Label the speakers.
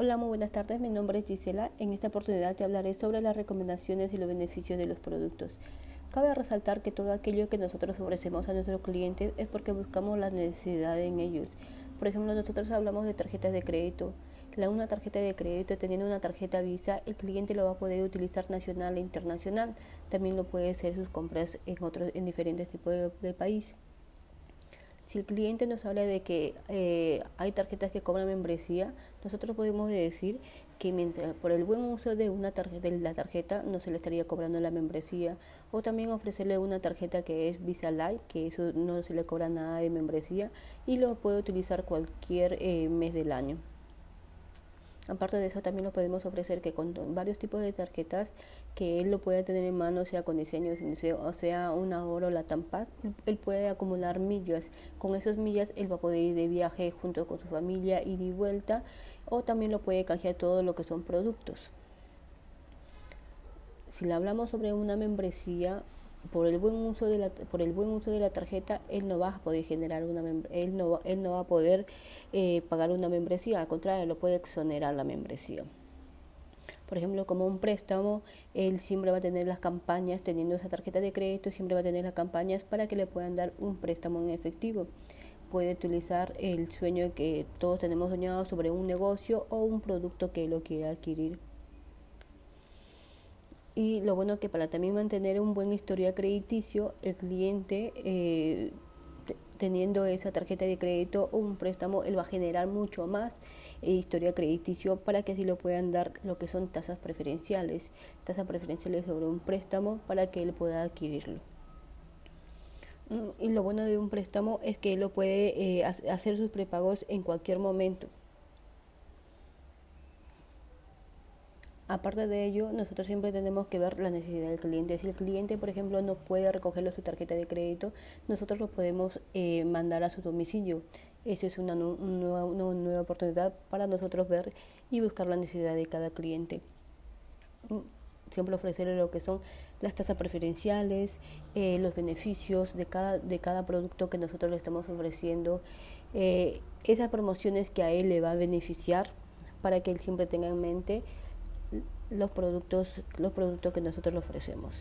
Speaker 1: Hola, muy buenas tardes. Mi nombre es Gisela. En esta oportunidad te hablaré sobre las recomendaciones y los beneficios de los productos. Cabe resaltar que todo aquello que nosotros ofrecemos a nuestros clientes es porque buscamos la necesidad en ellos. Por ejemplo, nosotros hablamos de tarjetas de crédito. La una tarjeta de crédito, teniendo una tarjeta Visa, el cliente lo va a poder utilizar nacional e internacional. También lo puede hacer sus compras en otros, en diferentes tipos de, de país. Si el cliente nos habla de que eh, hay tarjetas que cobran membresía, nosotros podemos decir que mientras por el buen uso de una tarjeta de la tarjeta no se le estaría cobrando la membresía. O también ofrecerle una tarjeta que es Visa Light que eso no se le cobra nada de membresía y lo puede utilizar cualquier eh, mes del año Aparte de eso, también lo podemos ofrecer que con varios tipos de tarjetas que él lo pueda tener en mano, sea con diseño, o sea una oro, la tampa, él puede acumular millas. Con esas millas él va a poder ir de viaje junto con su familia, ir y vuelta, o también lo puede canjear todo lo que son productos. Si le hablamos sobre una membresía, por el buen uso de la por el buen uso de la tarjeta él no va a poder generar una él no él no va a poder eh, pagar una membresía al contrario lo puede exonerar la membresía. Por ejemplo como un préstamo él siempre va a tener las campañas teniendo esa tarjeta de crédito siempre va a tener las campañas para que le puedan dar un préstamo en efectivo. Puede utilizar el sueño que todos tenemos soñado sobre un negocio o un producto que lo quiera adquirir y lo bueno que para también mantener un buen historial crediticio, el cliente eh, teniendo esa tarjeta de crédito o un préstamo, él va a generar mucho más eh, historial crediticio para que así lo puedan dar lo que son tasas preferenciales, tasas preferenciales sobre un préstamo para que él pueda adquirirlo. Mm, y lo bueno de un préstamo es que él lo puede eh, hacer sus prepagos en cualquier momento. Aparte de ello, nosotros siempre tenemos que ver la necesidad del cliente. Si el cliente, por ejemplo, no puede recogerlo su tarjeta de crédito, nosotros lo podemos eh, mandar a su domicilio. Esa es una, nueva, oportunidad para nosotros ver y buscar la necesidad de cada cliente. Siempre ofrecerle lo que son las tasas preferenciales, eh, los beneficios de cada, de cada producto que nosotros le estamos ofreciendo, eh, esas promociones que a él le va a beneficiar para que él siempre tenga en mente los productos, los productos que nosotros le ofrecemos.